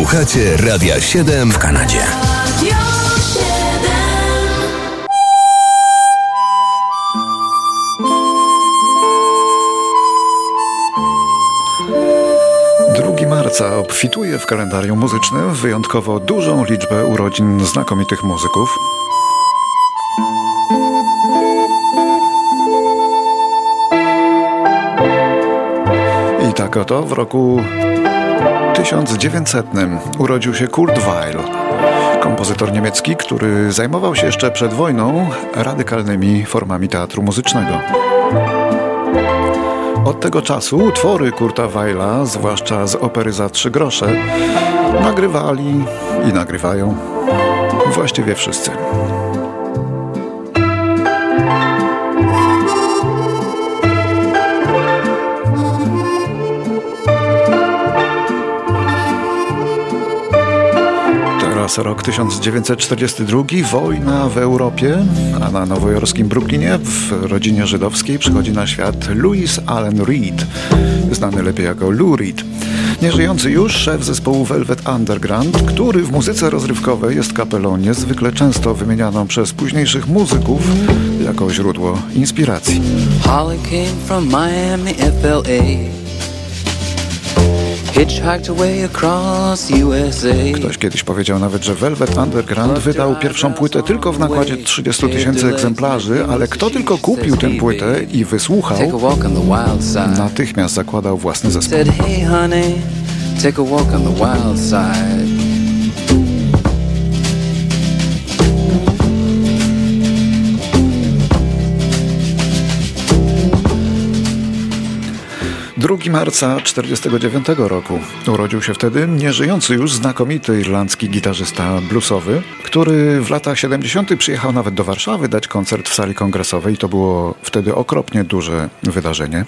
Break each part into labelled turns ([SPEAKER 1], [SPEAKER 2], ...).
[SPEAKER 1] Słuchacie Radia 7 w Kanadzie.
[SPEAKER 2] marca obfituje w kalendarium muzycznym wyjątkowo dużą liczbę urodzin znakomitych muzyków. I tak oto w roku 1900 urodził się Kurt Weill, kompozytor niemiecki, który zajmował się jeszcze przed wojną radykalnymi formami teatru muzycznego. Od tego czasu utwory Kurta Weila, zwłaszcza z opery za trzy grosze, nagrywali i nagrywają właściwie wszyscy. Rok 1942, wojna w Europie, a na nowojorskim Brooklynie w rodzinie żydowskiej przychodzi na świat Louis Allen Reed, znany lepiej jako Lou Reed. Nieżyjący już szef zespołu Velvet Underground, który w muzyce rozrywkowej jest kapelą niezwykle często wymienianą przez późniejszych muzyków jako źródło inspiracji. Holly came from Miami, FLA. Ktoś kiedyś powiedział nawet, że Velvet Underground wydał pierwszą płytę tylko w nakładzie 30 tysięcy egzemplarzy, ale kto tylko kupił tę płytę i wysłuchał, natychmiast zakładał własny zespół. 2 marca 1949 roku urodził się wtedy nieżyjący już znakomity irlandzki gitarzysta bluesowy, który w latach 70. przyjechał nawet do Warszawy dać koncert w sali kongresowej. To było wtedy okropnie duże wydarzenie.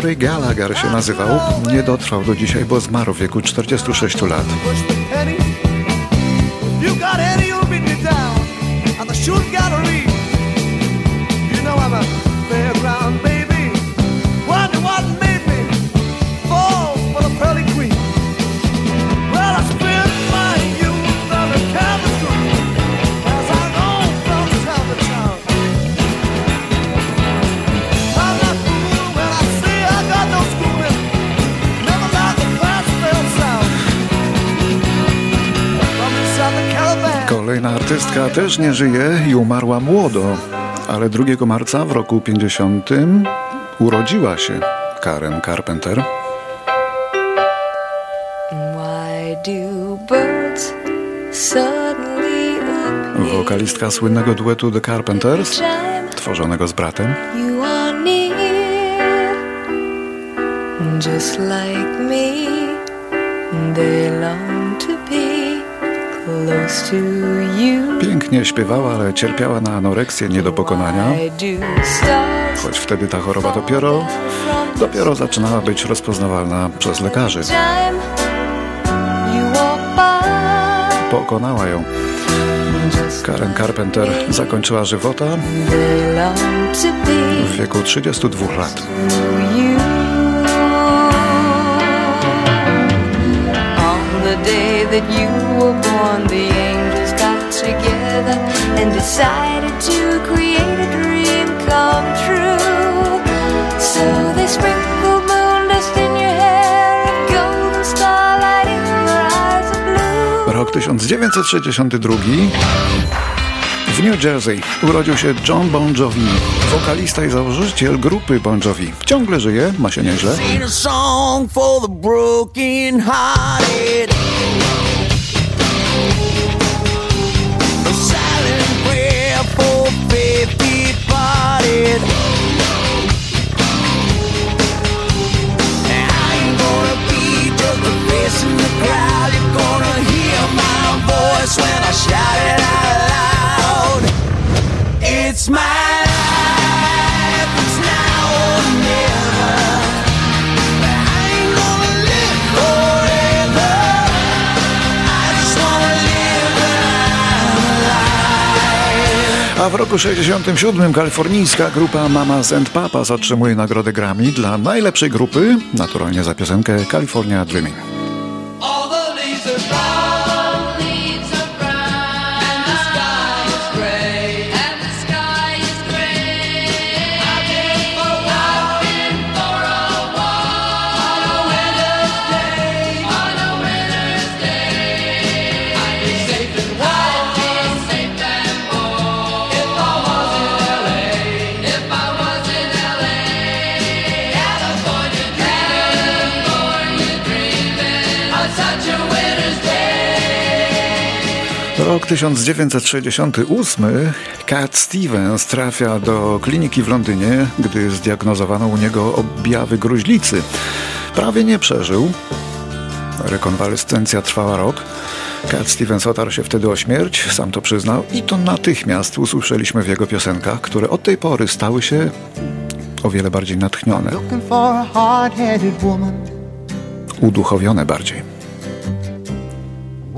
[SPEAKER 2] Rory Gallagher się nazywał. Nie dotrwał do dzisiaj, bo zmarł w wieku 46 lat. Też nie żyje i umarła młodo, ale 2 marca w roku 50 urodziła się Karen Carpenter. Wokalistka słynnego duetu The Carpenters, tworzonego z bratem. Just like me, they long Pięknie śpiewała, ale cierpiała na anoreksję nie do pokonania. Choć wtedy ta choroba dopiero, dopiero zaczynała być rozpoznawalna przez lekarzy. Pokonała ją. Karen Carpenter zakończyła żywota w wieku 32 lat. Day that you were born, the angels got together and decided to create a dream come true. So they sprinkled moon dust in your hair and golden starlight in your eyes of blue. Rok 1962 w New Jersey urodził się John Bon Jovi, wokalista i założyciel grupy Bon Jovi. Ciągle żyje, ma się nieźle. it. W roku 67 kalifornijska grupa Mamas and Papas otrzymuje nagrodę Grammy dla najlepszej grupy, naturalnie za piosenkę California Dreaming. Rok 1968 Cat Stevens trafia do kliniki w Londynie, gdy zdiagnozowano u niego objawy gruźlicy. Prawie nie przeżył. Rekonwalescencja trwała rok. Cat Stevens otarł się wtedy o śmierć, sam to przyznał, i to natychmiast usłyszeliśmy w jego piosenkach, które od tej pory stały się o wiele bardziej natchnione. Uduchowione bardziej.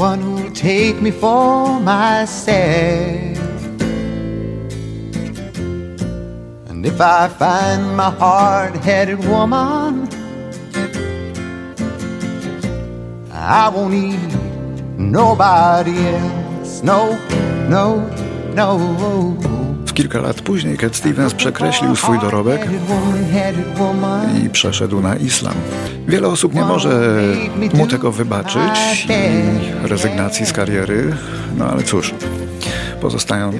[SPEAKER 2] One who'll take me for myself. And if I find my hard headed woman, I won't need nobody else. No, no, no. Kilka lat później Cat Stevens przekreślił swój dorobek i przeszedł na islam. Wiele osób nie może mu tego wybaczyć i rezygnacji z kariery, no ale cóż. Pozostają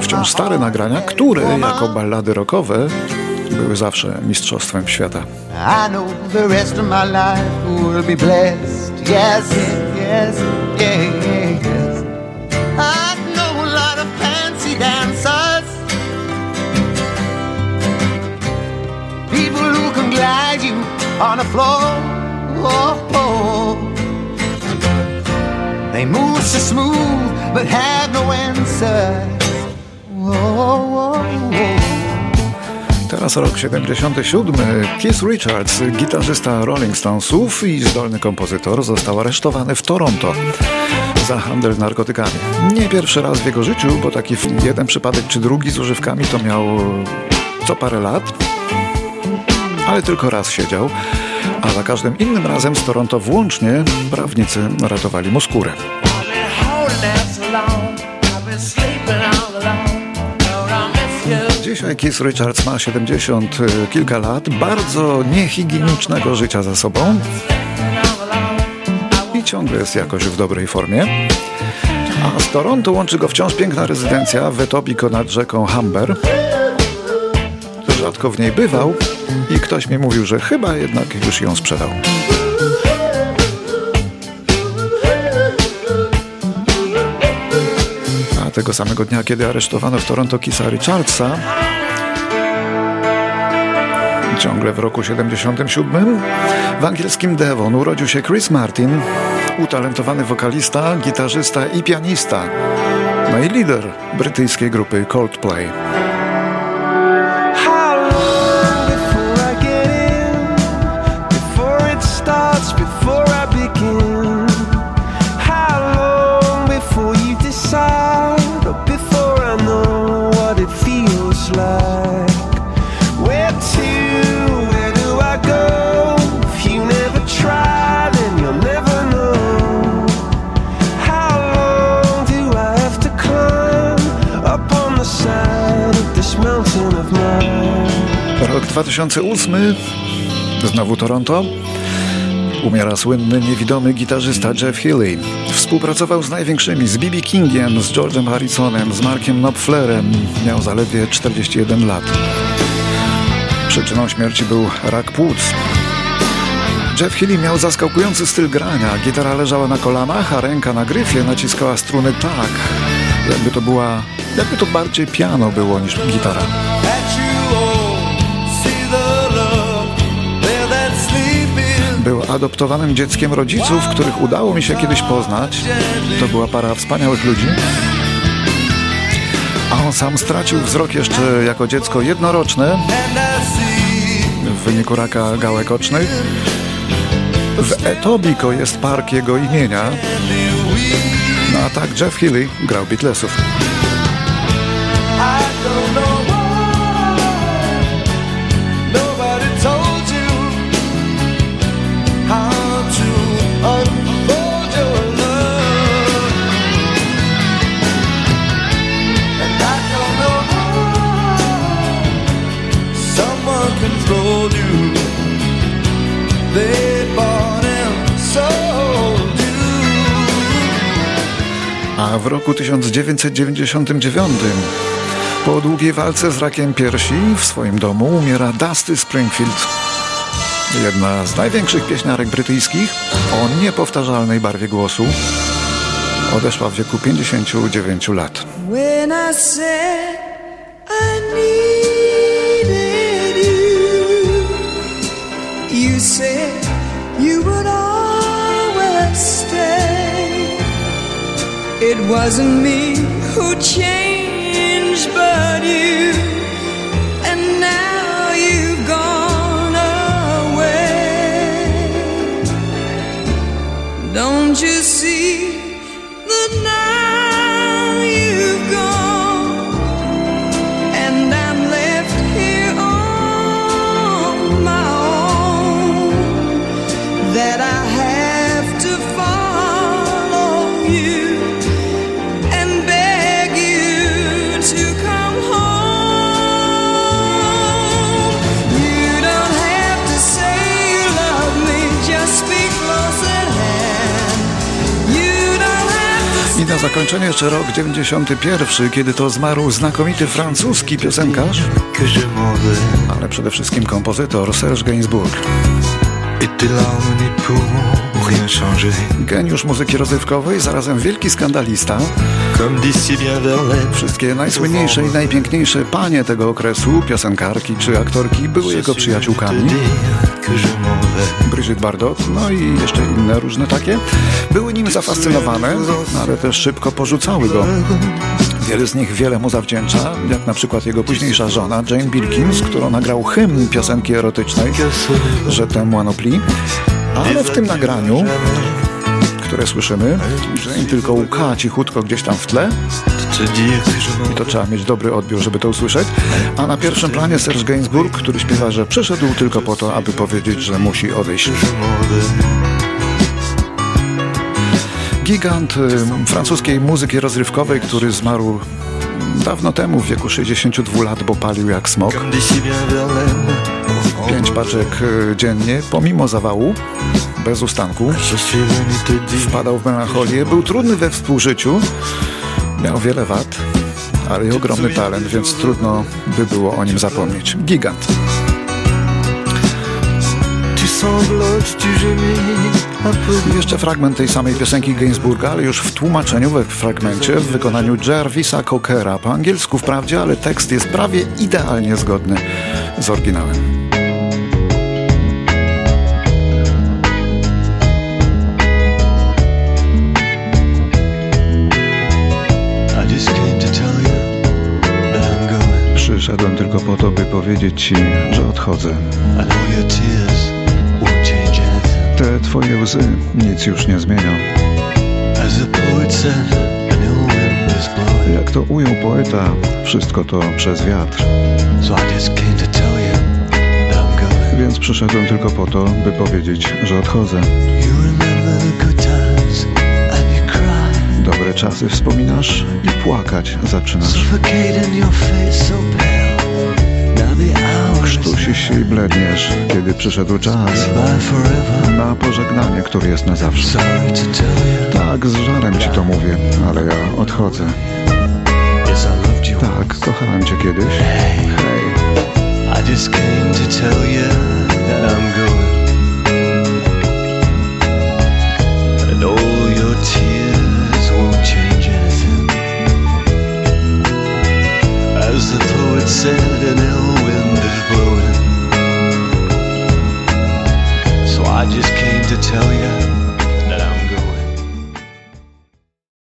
[SPEAKER 2] wciąż stare nagrania, które jako ballady rockowe były zawsze mistrzostwem świata. Yes, yes, yeah, yeah. Dancers. People who can glide you on the floor. They move so smooth but have no answer. Teraz rok 77. Keith Richards, gitarzysta Rolling Stonesów i zdolny kompozytor, został aresztowany w Toronto za handel narkotykami. Nie pierwszy raz w jego życiu, bo taki jeden przypadek czy drugi z używkami to miał co parę lat, ale tylko raz siedział, a za każdym innym razem z Toronto włącznie prawnicy ratowali mu skórę. Dzisiaj Keith Richards ma 70 kilka lat, bardzo niehigienicznego życia za sobą ciągle jest jakoś w dobrej formie. A z Toronto łączy go wciąż piękna rezydencja w Etobicoke nad rzeką Humber. Rzadko w niej bywał i ktoś mi mówił, że chyba jednak już ją sprzedał. Tego samego dnia, kiedy aresztowano w Toronto Kisa Richardsa, ciągle w roku 77, w angielskim Devon urodził się Chris Martin, utalentowany wokalista, gitarzysta i pianista, no i lider brytyjskiej grupy Coldplay. 2008, znowu Toronto. Umiera słynny, niewidomy gitarzysta Jeff Healey. Współpracował z największymi, z B.B. Kingiem, z George'em Harrisonem, z Markiem Knopflerem. Miał zaledwie 41 lat. Przyczyną śmierci był rak płuc. Jeff Healey miał zaskakujący styl grania. Gitara leżała na kolanach, a ręka na gryfie naciskała struny tak, jakby to była, jakby to bardziej piano było niż gitara. Adoptowanym dzieckiem rodziców, których udało mi się kiedyś poznać. To była para wspaniałych ludzi. A on sam stracił wzrok jeszcze jako dziecko jednoroczne w wyniku raka gałek ocznych. W Etobiko jest park jego imienia. No a tak Jeff Healey grał Beatlesów. Roku 1999 po długiej walce z rakiem piersi w swoim domu umiera Dusty Springfield. Jedna z największych pieśniarek brytyjskich o niepowtarzalnej barwie głosu odeszła w wieku 59 lat. You said It wasn't me who changed, but you. And now you've gone away. Don't you see? Zakończenie jeszcze rok 91, kiedy to zmarł znakomity francuski piosenkarz, ale przede wszystkim kompozytor Serge Gainsbourg. Geniusz muzyki rozrywkowej, zarazem wielki skandalista. Wszystkie najsłynniejsze i najpiękniejsze panie tego okresu, piosenkarki czy aktorki, były jego przyjaciółkami. Brigitte Bardot, no i jeszcze inne różne takie, były nim zafascynowane, ale też szybko porzucały go. Wiele z nich wiele mu zawdzięcza, jak na przykład jego późniejsza żona Jane Birkin, z którą nagrał hymn piosenki erotycznej, że temu Anopli. Ale w tym nagraniu, które słyszymy, Jane tylko łka cichutko gdzieś tam w tle i to trzeba mieć dobry odbiór, żeby to usłyszeć. A na pierwszym planie Serge Gainsbourg, który śpiewa, że przyszedł tylko po to, aby powiedzieć, że musi odejść. Gigant y, francuskiej muzyki rozrywkowej, który zmarł dawno temu, w wieku 62 lat, bo palił jak smok. Pięć paczek y, dziennie, pomimo zawału, bez ustanku. Wpadał w melancholię, był trudny we współżyciu, miał wiele wad, ale i ogromny talent, więc trudno by było o nim zapomnieć. Gigant. Jeszcze fragment tej samej piosenki Gainsbourga, ale już w tłumaczeniu, we fragmencie, w wykonaniu Jarvisa Cockera. Po angielsku wprawdzie, ale tekst jest prawie idealnie zgodny z oryginałem. Przyszedłem tylko po to, by powiedzieć ci, że odchodzę. Te twoje łzy nic już nie zmienią. Jak to ujął poeta, wszystko to przez wiatr. Więc przyszedłem tylko po to, by powiedzieć, że odchodzę. Dobre czasy wspominasz i płakać zaczynasz. Krztusisz się i bledniesz, kiedy przyszedł czas na pożegnanie, który jest na zawsze. Tak, z żarem ci to mówię, ale ja odchodzę. Tak, kochałem cię kiedyś. Hej.